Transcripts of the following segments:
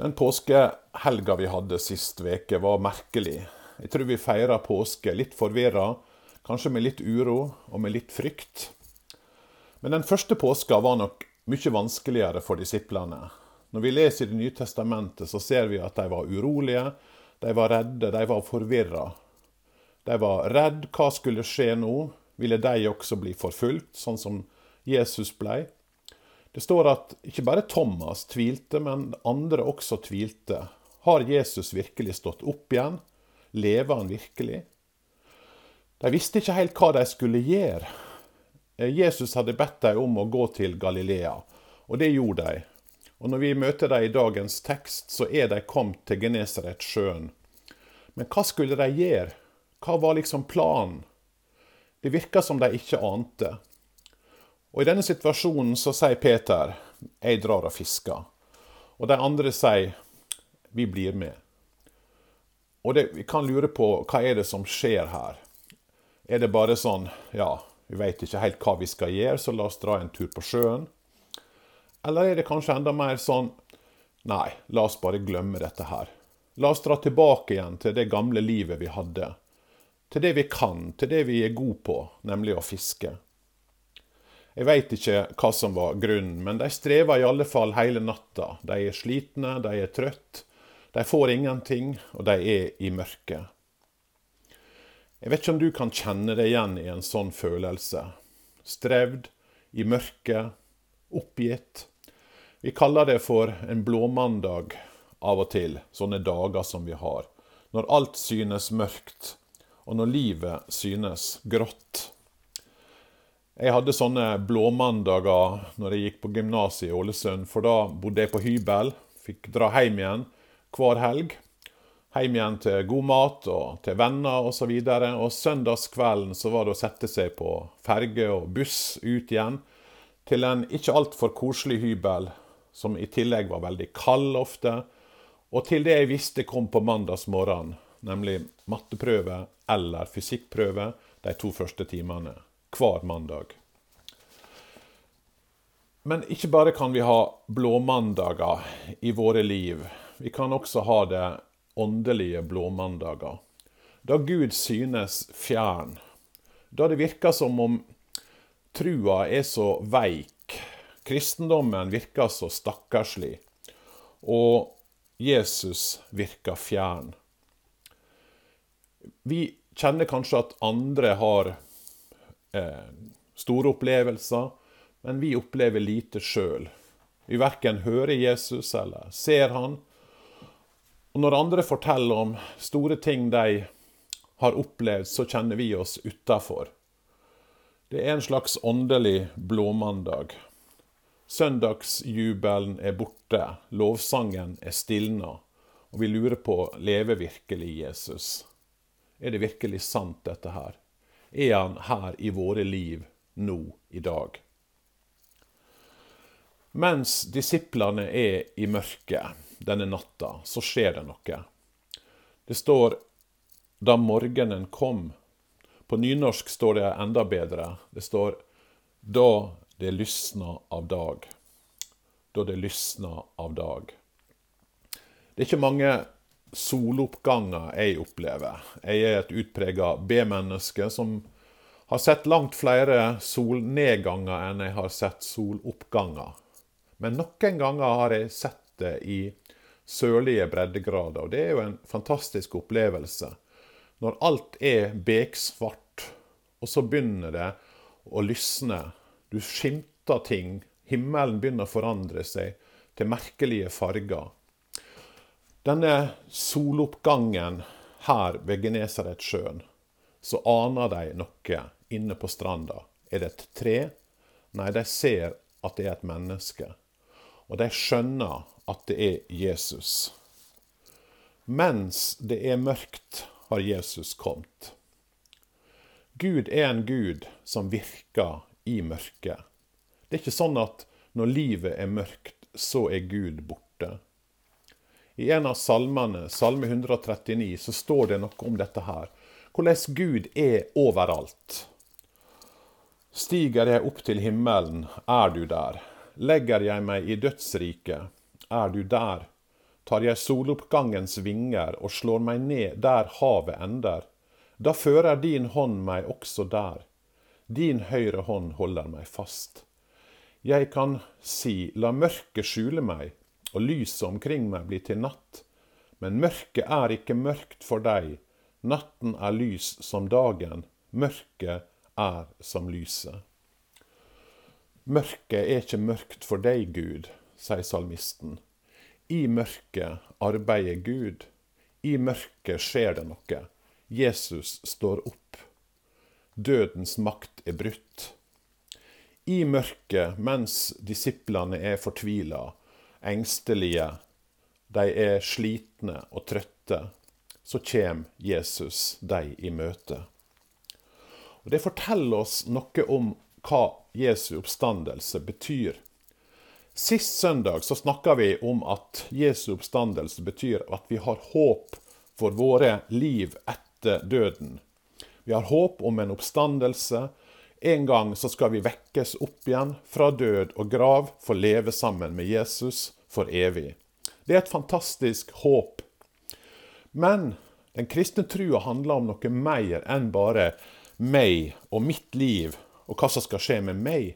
Den påskehelga vi hadde sist veke var merkelig. Jeg tror vi feira påske litt forvirra, kanskje med litt uro og med litt frykt. Men den første påska var nok mye vanskeligere for disiplene. Når vi leser i Det nye testamentet, så ser vi at de var urolige, de var redde, de var forvirra. De var redd hva skulle skje nå? Ville de også bli forfulgt, sånn som Jesus blei? Det står at ikke bare Thomas tvilte, men andre også tvilte. Har Jesus virkelig stått opp igjen? Lever han virkelig? De visste ikke helt hva de skulle gjøre. Jesus hadde bedt dem om å gå til Galilea, og det gjorde de. Og når vi møter dem i dagens tekst, så er de kommet til Genesaretsjøen. Men hva skulle de gjøre? Hva var liksom planen? Det virka som de ikke ante. Og I denne situasjonen så sier Peter 'jeg drar og fisker'. Og de andre sier 'vi blir med'. Og det, Vi kan lure på hva er det som skjer her. Er det bare sånn ja, vi veit ikke helt hva vi skal gjøre, så la oss dra en tur på sjøen? Eller er det kanskje enda mer sånn nei, la oss bare glemme dette her. La oss dra tilbake igjen til det gamle livet vi hadde. Til det vi kan, til det vi er gode på, nemlig å fiske. Jeg veit ikke hva som var grunnen, men de strever i alle fall hele natta. De er slitne, de er trøtte, de får ingenting, og de er i mørket. Jeg vet ikke om du kan kjenne deg igjen i en sånn følelse. Strevd, i mørket, oppgitt. Vi kaller det for en blåmandag av og til, sånne dager som vi har. Når alt synes mørkt, og når livet synes grått. Jeg hadde sånne blåmandager når jeg gikk på gymnaset i Ålesund, for da bodde jeg på hybel. Fikk dra hjem igjen hver helg. Hjem igjen til god mat og til venner osv. Og, så og søndagskvelden så var det å sette seg på ferge og buss ut igjen til en ikke altfor koselig hybel, som i tillegg var veldig kald ofte. Og til det jeg visste kom på mandagsmorgen, nemlig matteprøve eller fysikkprøve de to første timene hver mandag. Men ikke bare kan vi ha blåmandager i våre liv. Vi kan også ha det åndelige blåmandager. Da Gud synes fjern. Da det virker som om trua er så veik. Kristendommen virker så stakkarslig. Og Jesus virker fjern. Vi kjenner kanskje at andre har store opplevelser, men vi opplever lite sjøl. Vi verken hører Jesus eller ser han. Og når andre forteller om store ting de har opplevd, så kjenner vi oss utafor. Det er en slags åndelig blåmandag. Søndagsjubelen er borte, lovsangen er stilna, og vi lurer på lever virkelig Jesus? Er det virkelig sant, dette her? Er han her i våre liv nå i dag. Mens disiplene er i mørket denne natta, så skjer det noe. Det står 'da morgenen kom'. På nynorsk står det enda bedre. Det står 'da det lysna av dag'. Da det lysna av dag. Det er ikke mange soloppganger jeg opplever. Jeg er et utprega B-menneske som har sett langt flere solnedganger enn jeg har sett soloppganger. Men noen ganger har jeg sett det i sørlige breddegrader, og det er jo en fantastisk opplevelse. Når alt er beksvart, og så begynner det å lysne. Du skimter ting. Himmelen begynner å forandre seg til merkelige farger. Denne soloppgangen her ved Genesaretsjøen, så aner de noe inne på stranda. Er det et tre? Nei, de ser at det er et menneske. Og de skjønner at det er Jesus. Mens det er mørkt, har Jesus kommet. Gud er en Gud som virker i mørket. Det er ikke sånn at når livet er mørkt, så er Gud borte. I en av salmene, Salme 139, så står det noe om dette her. Hvordan Gud er overalt. Stiger jeg opp til himmelen, er du der. Legger jeg meg i dødsriket, er du der. tar jeg soloppgangens vinger og slår meg ned der havet ender. Da fører din hånd meg også der. Din høyre hånd holder meg fast. Jeg kan si, la mørket skjule meg, og lyset omkring meg blir til natt. Men mørket er ikke mørkt for deg. Natten er lys som dagen. Mørket er som lyset. Mørket er ikke mørkt for deg, Gud, sier salmisten. I mørket arbeider Gud. I mørket skjer det noe. Jesus står opp. Dødens makt er brutt. I mørket, mens disiplene er fortvila, engstelige, de er slitne og trøtte, så kommer Jesus dem i møte. Og Det forteller oss noe om hva Jesu oppstandelse betyr. Sist søndag så snakka vi om at Jesu oppstandelse betyr at vi har håp for våre liv etter døden. Vi har håp om en oppstandelse. En gang så skal vi vekkes opp igjen fra død og grav for å leve sammen med Jesus for evig. Det er et fantastisk håp. Men den kristne trua handler om noe mer enn bare meg og mitt liv og hva som skal skje med meg.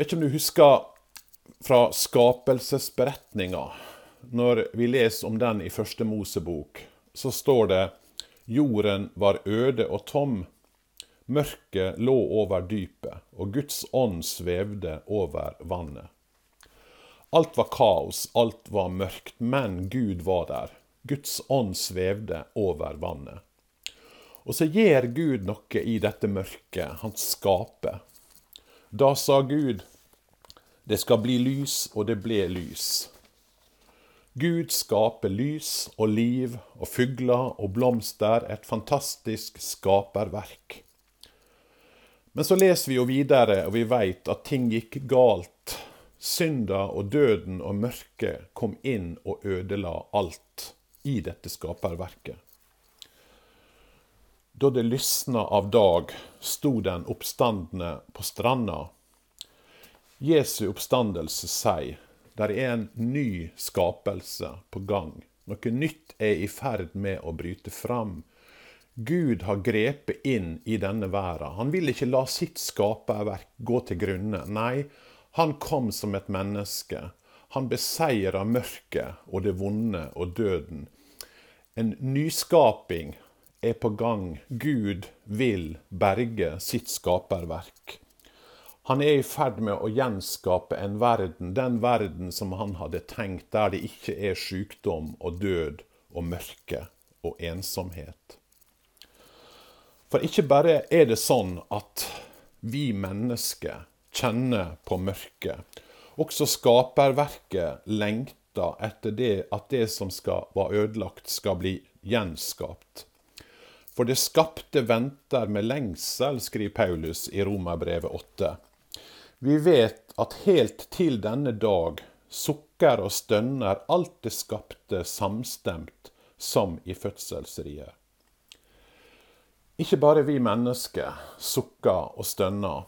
Vet ikke om du husker fra skapelsesberetninga. Når vi leser om den i første Mosebok, så står det Jorden var øde og tom. Mørket lå over dypet, og Guds ånd svevde over vannet. Alt var kaos, alt var mørkt, men Gud var der. Guds ånd svevde over vannet. Og så gjør Gud noe i dette mørket. Han skaper. Da sa Gud, det skal bli lys, og det ble lys. Gud skaper lys og liv og fugler og blomster, et fantastisk skaperverk. Men så leser vi jo videre, og vi veit at ting gikk galt. Synda og døden og mørket kom inn og ødela alt i dette skaperverket. Da det lysna av dag, sto den oppstandende på stranda. Jesu oppstandelse sier der er en ny skapelse på gang. Noe nytt er i ferd med å bryte fram. Gud har grepet inn i denne verden. Han vil ikke la sitt skaperverk gå til grunne. Nei, han kom som et menneske. Han beseira mørket og det vonde og døden. En nyskaping er på gang. Gud vil berge sitt skaperverk. Han er i ferd med å gjenskape en verden, den verden som han hadde tenkt, der det ikke er sykdom og død og mørke og ensomhet. For ikke bare er det sånn at vi mennesker kjenner på mørket. Også skaperverket lengter etter det at det som skal, være ødelagt, skal bli gjenskapt. For det skapte venter med lengsel, skriver Paulus i Romerbrevet 8. Vi vet at helt til denne dag sukker og stønner alt det skapte samstemt som i fødselsriet. Ikke bare vi mennesker sukker og stønner.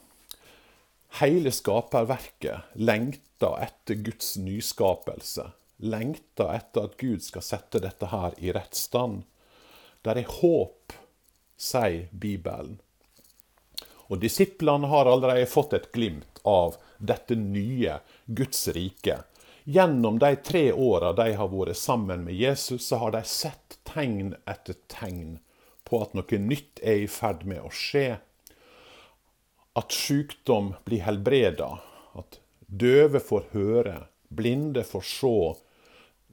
Hele skaperverket lengter etter Guds nyskapelse. Lengter etter at Gud skal sette dette her i rett stand. Der er håp, sier Bibelen. Og disiplene har allerede fått et glimt av dette nye Guds rike. Gjennom de tre åra de har vært sammen med Jesus, så har de sett tegn etter tegn på at noe nytt er i ferd med å skje. At sykdom blir helbreda, at døve får høre, blinde får se,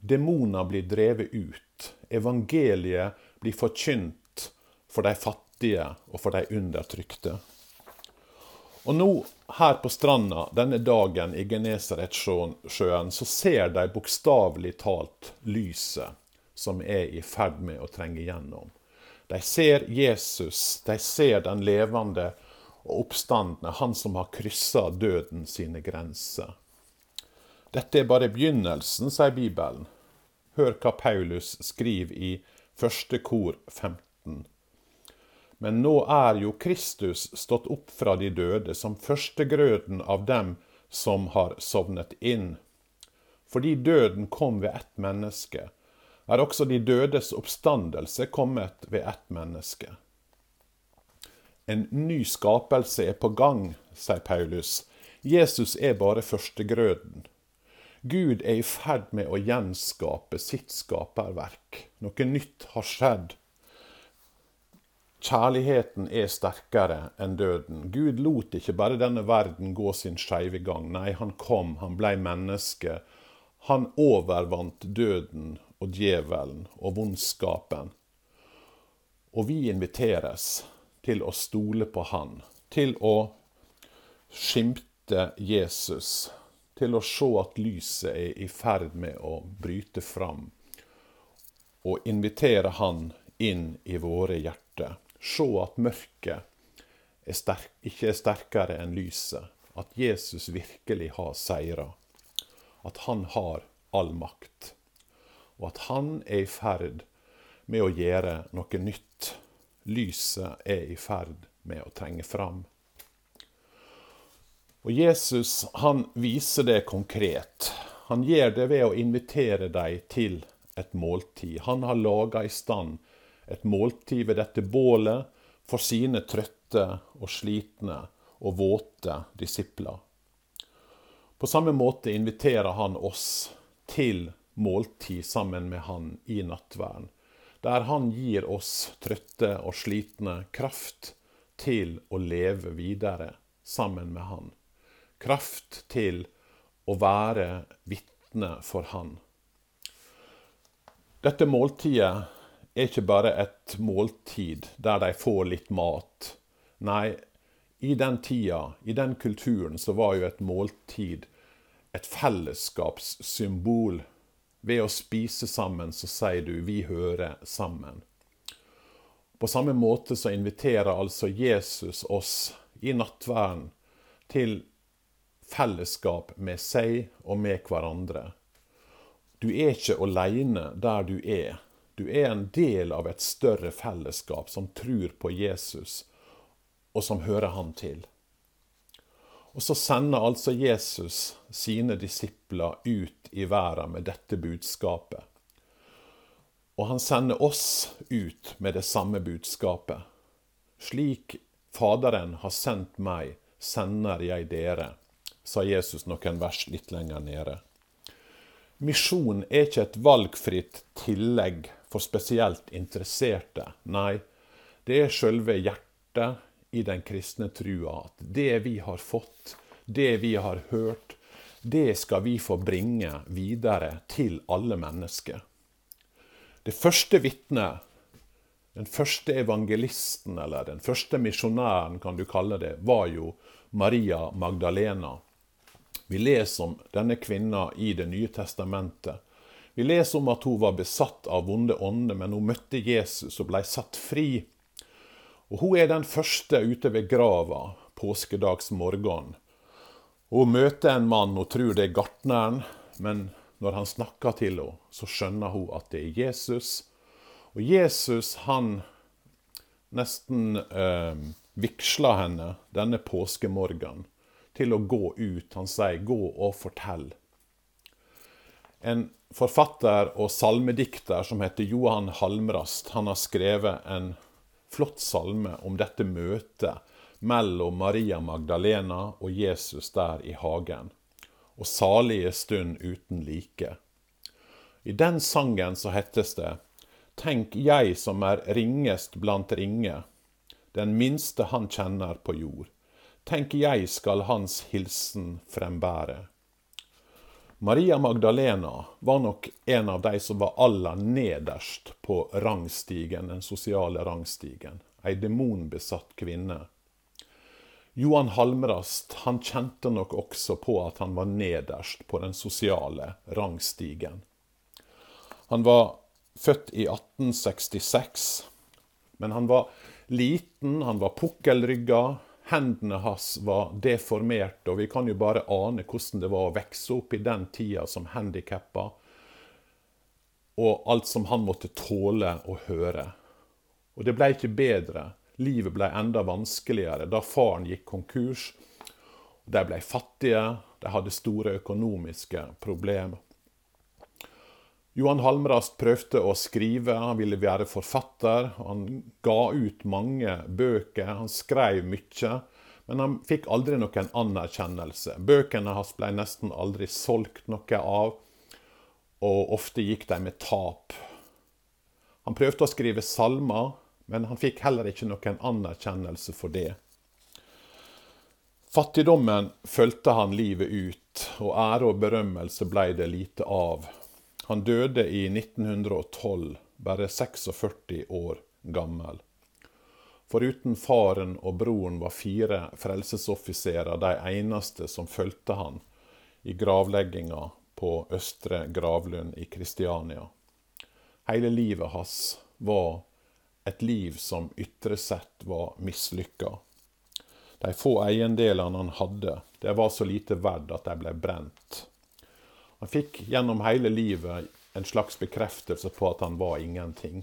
demoner blir drevet ut, evangeliet blir forkynt for de fattige og for de undertrykte. Og nå, her på stranda denne dagen i Genesaretsjøen, så ser de bokstavelig talt lyset som er i ferd med å trenge gjennom. De ser Jesus, de ser den levende og oppstandende, han som har kryssa døden sine grenser. Dette er bare begynnelsen, sier Bibelen. Hør hva Paulus skriver i første kor 15. Men nå er jo Kristus stått opp fra de døde som førstegrøden av dem som har sovnet inn. fordi døden kom ved ett menneske, er også de dødes oppstandelse kommet ved ett menneske. En ny skapelse er på gang, sier Paulus. Jesus er bare førstegrøden. Gud er i ferd med å gjenskape sitt skaperverk. Noe nytt har skjedd. Kjærligheten er sterkere enn døden. Gud lot ikke bare denne verden gå sin skeive gang. Nei, han kom, han blei menneske. Han overvant døden og djevelen og vondskapen. Og vi inviteres til å stole på Han, til å skimte Jesus til å se at lyset er i ferd med å bryte fram, og invitere Han inn i våre hjerter. Se at mørket er sterk, ikke er sterkere enn lyset. At Jesus virkelig har seira. At han har all makt. Og at han er i ferd med å gjøre noe nytt. Lyset er i ferd med å trenge fram. Og Jesus han viser det konkret. Han gjør det ved å invitere dem til et måltid. Han har laga i stand et måltid ved dette bålet for sine trøtte og slitne og våte disipler. På samme måte inviterer han oss til måltid sammen med han i nattverden, der han gir oss trøtte og slitne kraft til å leve videre sammen med han kraft til å være vitne for Han. Dette måltidet er ikke bare et måltid der de får litt mat. Nei, i den tida, i den kulturen, så var jo et måltid et fellesskapssymbol. Ved å spise sammen så sier du 'vi hører sammen'. På samme måte så inviterer altså Jesus oss i nattverden til fellesskap med seg og med hverandre. Du er ikke alene der du er. Du er en del av et større fellesskap som tror på Jesus, og som hører han til. Og så sender altså Jesus sine disipler ut i verden med dette budskapet. Og han sender oss ut med det samme budskapet. Slik Faderen har sendt meg, sender jeg dere sa Jesus noen vers litt lenger nede. Misjon er ikke et valgfritt tillegg for spesielt interesserte. Nei, det er sjølve hjertet i den kristne trua at det vi har fått, det vi har hørt, det skal vi få bringe videre til alle mennesker. Det første vitnet, den første evangelisten, eller den første misjonæren, kan du kalle det, var jo Maria Magdalena. Vi leser om denne kvinna i Det nye testamentet. Vi leser om at hun var besatt av vonde ånder, men hun møtte Jesus og ble satt fri. Og Hun er den første ute ved grava påskedagsmorgen. Hun møter en mann, og tror det er gartneren, men når han snakker til henne, så skjønner hun at det er Jesus. Og Jesus, han nesten eh, vigsler henne denne påskemorgenen til å gå ut. Han sier 'gå og fortell'. En forfatter og salmedikter som heter Johan Halmrast, han har skrevet en flott salme om dette møtet mellom Maria Magdalena og Jesus der i hagen. Og salige stund uten like. I den sangen så hettes det Tenk jeg som er ringest blant ringe, den minste han kjenner på jord Tenk jeg skal hans hilsen frembære. Maria Magdalena var nok en av de som var aller nederst på rangstigen, den sosiale rangstigen. Ei demonbesatt kvinne. Johan Halmrast han kjente nok også på at han var nederst på den sosiale rangstigen. Han var født i 1866, men han var liten, han var pukkelrygga, Hendene hans var deformerte, og vi kan jo bare ane hvordan det var å vokse opp i den tida som handikappa, og alt som han måtte tåle å høre. Og det ble ikke bedre. Livet ble enda vanskeligere da faren gikk konkurs. De ble fattige, de hadde store økonomiske problemer. Johan Halmrast prøvde å skrive, han ville være forfatter. Han ga ut mange bøker, han skrev mye. Men han fikk aldri noen anerkjennelse. Bøkene hans ble nesten aldri solgt noe av, og ofte gikk de med tap. Han prøvde å skrive salmer, men han fikk heller ikke noen anerkjennelse for det. Fattigdommen fulgte han livet ut, og ære og berømmelse ble det lite av. Han døde i 1912, bare 46 år gammel. Foruten faren og broren var fire frelsesoffiserer de eneste som fulgte han i gravlegginga på Østre gravlund i Kristiania. Hele livet hans var et liv som ytre sett var mislykka. De få eiendelene han hadde, det var så lite verdt at de ble brent. Han fikk gjennom hele livet en slags bekreftelse på at han var ingenting.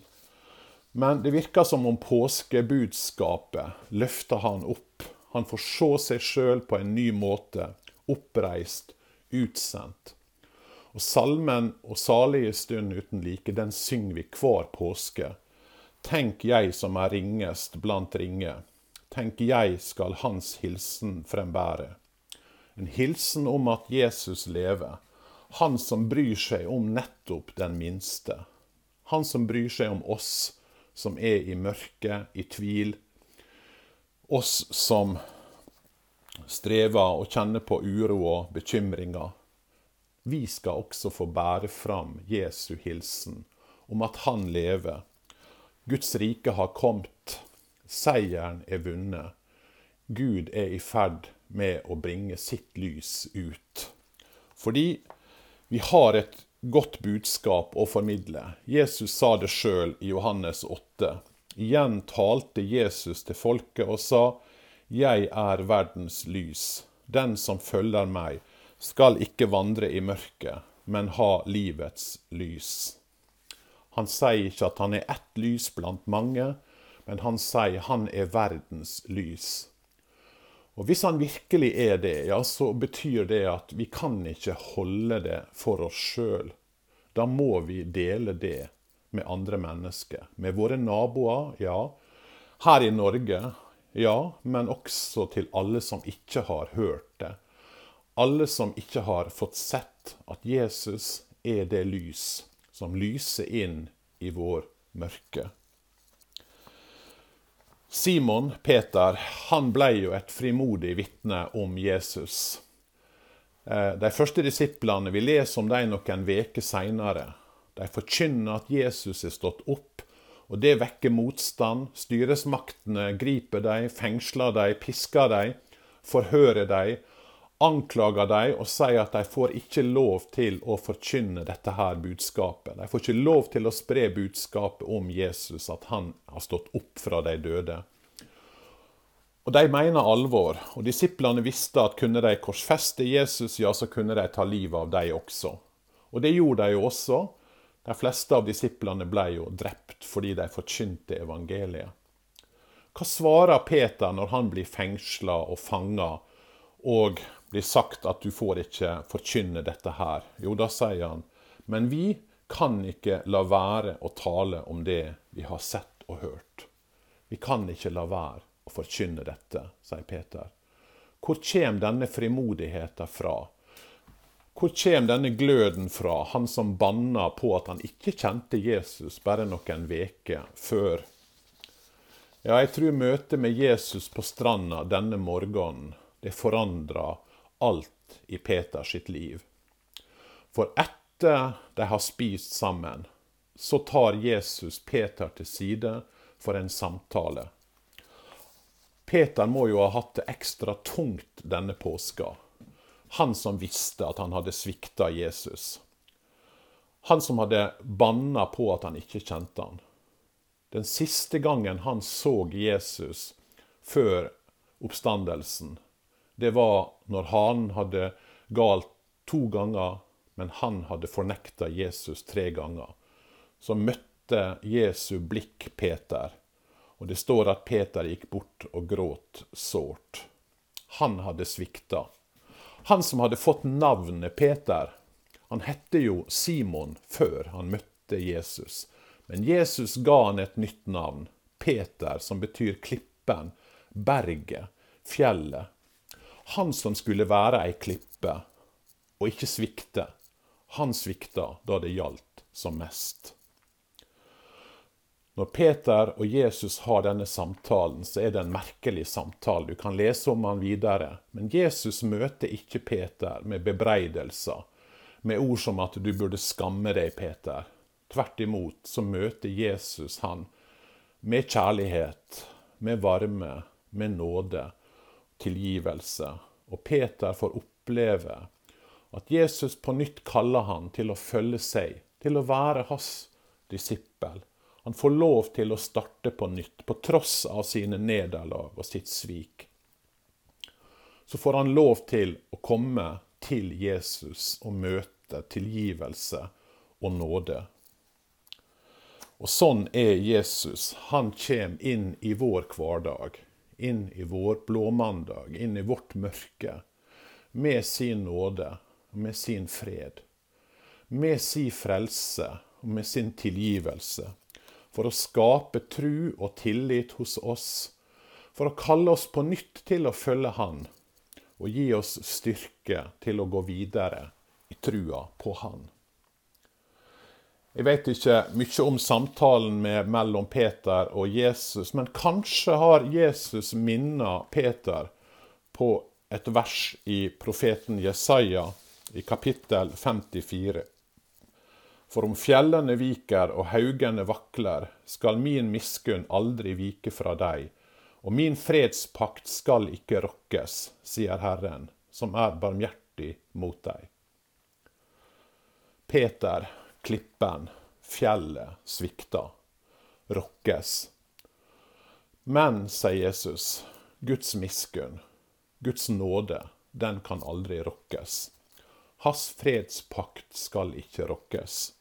Men det virka som om påskebudskapet løfta han opp. Han får se seg sjøl på en ny måte, oppreist, utsendt. Og salmen 'Og salige stund uten like', den synger vi hver påske. Tenk jeg som er ringest blant ringe Tenk jeg skal hans hilsen frembære. En hilsen om at Jesus lever, han som bryr seg om nettopp den minste. Han som bryr seg om oss som er i mørke, i tvil. Oss som strever og kjenner på uro og bekymringer. Vi skal også få bære fram Jesu hilsen om at han lever. Guds rike har kommet. Seieren er vunnet. Gud er i ferd med å bringe sitt lys ut. Fordi vi har et godt budskap å formidle. Jesus sa det sjøl i Johannes 8. Igjen talte Jesus til folket og sa, Jeg er verdens lys. Den som følger meg, skal ikke vandre i mørket, men ha livets lys. Han sier ikke at han er ett lys blant mange, men han sier han er verdens lys. Og Hvis han virkelig er det, ja, så betyr det at vi kan ikke holde det for oss sjøl. Da må vi dele det med andre mennesker. Med våre naboer, ja. Her i Norge, ja. Men også til alle som ikke har hørt det. Alle som ikke har fått sett at Jesus er det lys som lyser inn i vår mørke. Simon Peter han ble jo et frimodig vitne om Jesus. Eh, de første disiplene vi leser om dem noen uker seinere. De forkynner at Jesus er stått opp, og det vekker motstand. Styresmaktene griper dem, fengsler dem, pisker dem, forhører dem anklager dem og sier at de får ikke lov til å forkynne dette her budskapet. De får ikke lov til å spre budskapet om Jesus, at han har stått opp fra de døde. Og De mener alvor, og disiplene visste at kunne de korsfeste Jesus, ja, så kunne de ta livet av dem også. Og det gjorde de jo også. De fleste av disiplene ble jo drept fordi de forkynte evangeliet. Hva svarer Peter når han blir fengsla og fanga og blir sagt at du får ikke forkynne dette her. Jo, da sier han, men vi kan ikke la være å tale om det vi har sett og hørt. Vi kan ikke la være å forkynne dette, sier Peter. Hvor kommer denne frimodigheten fra? Hvor kommer denne gløden fra, han som banna på at han ikke kjente Jesus bare noen veker før? Ja, jeg tror møtet med Jesus på stranda denne morgenen, det forandra alt i Peters sitt liv. For etter de har spist sammen, så tar Jesus Peter til side for en samtale. Peter må jo ha hatt det ekstra tungt denne påska. Han som visste at han hadde svikta Jesus. Han som hadde banna på at han ikke kjente han. Den siste gangen han så Jesus før oppstandelsen, det var når hanen hadde galt to ganger, men han hadde fornekta Jesus tre ganger. Så møtte Jesu blikk Peter, og det står at Peter gikk bort og gråt sårt. Han hadde svikta. Han som hadde fått navnet Peter, Han hette jo Simon før han møtte Jesus. Men Jesus ga han et nytt navn, Peter, som betyr klippen, berget, fjellet. Han som skulle være ei klippe og ikke svikte. Han svikta da det gjaldt som mest. Når Peter og Jesus har denne samtalen, så er det en merkelig samtale. Du kan lese om han videre. Men Jesus møter ikke Peter med bebreidelser, med ord som at 'du burde skamme deg, Peter'. Tvert imot så møter Jesus han med kjærlighet, med varme, med nåde, tilgivelse. Og Peter får oppleve at Jesus på nytt kaller han til å følge seg, til å være hans disippel han får lov til å starte på nytt, på tross av sine nederlag og sitt svik. Så får han lov til å komme til Jesus og møte tilgivelse og nåde. Og sånn er Jesus. Han kommer inn i vår hverdag, inn i vår blåmandag, inn i vårt mørke, med sin nåde med sin fred. Med sin frelse og med sin tilgivelse for å skape tru og tillit hos oss, for å kalle oss på nytt til å følge Han, og gi oss styrke til å gå videre i trua på Han. Jeg vet ikke mye om samtalen med, mellom Peter og Jesus, men kanskje har Jesus minnet Peter på et vers i profeten Jesaja i kapittel 54. For om fjellene viker og haugene vakler, skal min miskunn aldri vike fra deg, og min fredspakt skal ikke rokkes, sier Herren, som er barmhjertig mot deg. Peter, klippen, fjellet svikta, rokkes. Men, sier Jesus, Guds miskunn, Guds nåde, den kan aldri rokkes. Hans fredspakt skal ikke rokkes.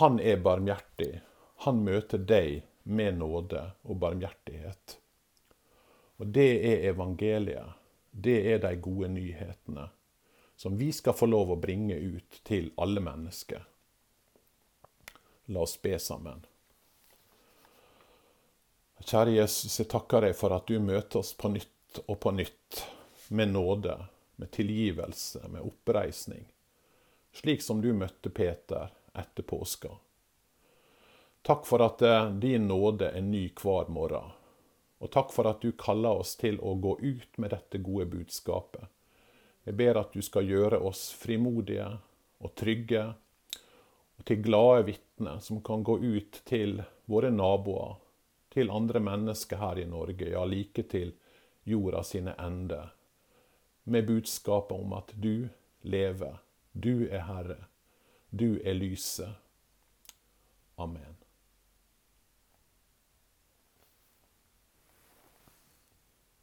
Han er barmhjertig. Han møter deg med nåde og barmhjertighet. Og det er evangeliet. Det er de gode nyhetene som vi skal få lov å bringe ut til alle mennesker. La oss be sammen. Kjære Jesus, jeg takker deg for at du møter oss på nytt og på nytt, med nåde, med tilgivelse, med oppreisning, slik som du møtte Peter etter påska. Takk for at eh, din nåde er ny hver morgen. Og takk for at du kaller oss til å gå ut med dette gode budskapet. Jeg ber at du skal gjøre oss frimodige og trygge, og til glade vitner som kan gå ut til våre naboer, til andre mennesker her i Norge, ja, like til jorda sine ender, med budskapet om at du lever, du er Herre. Du er lyset. Amen.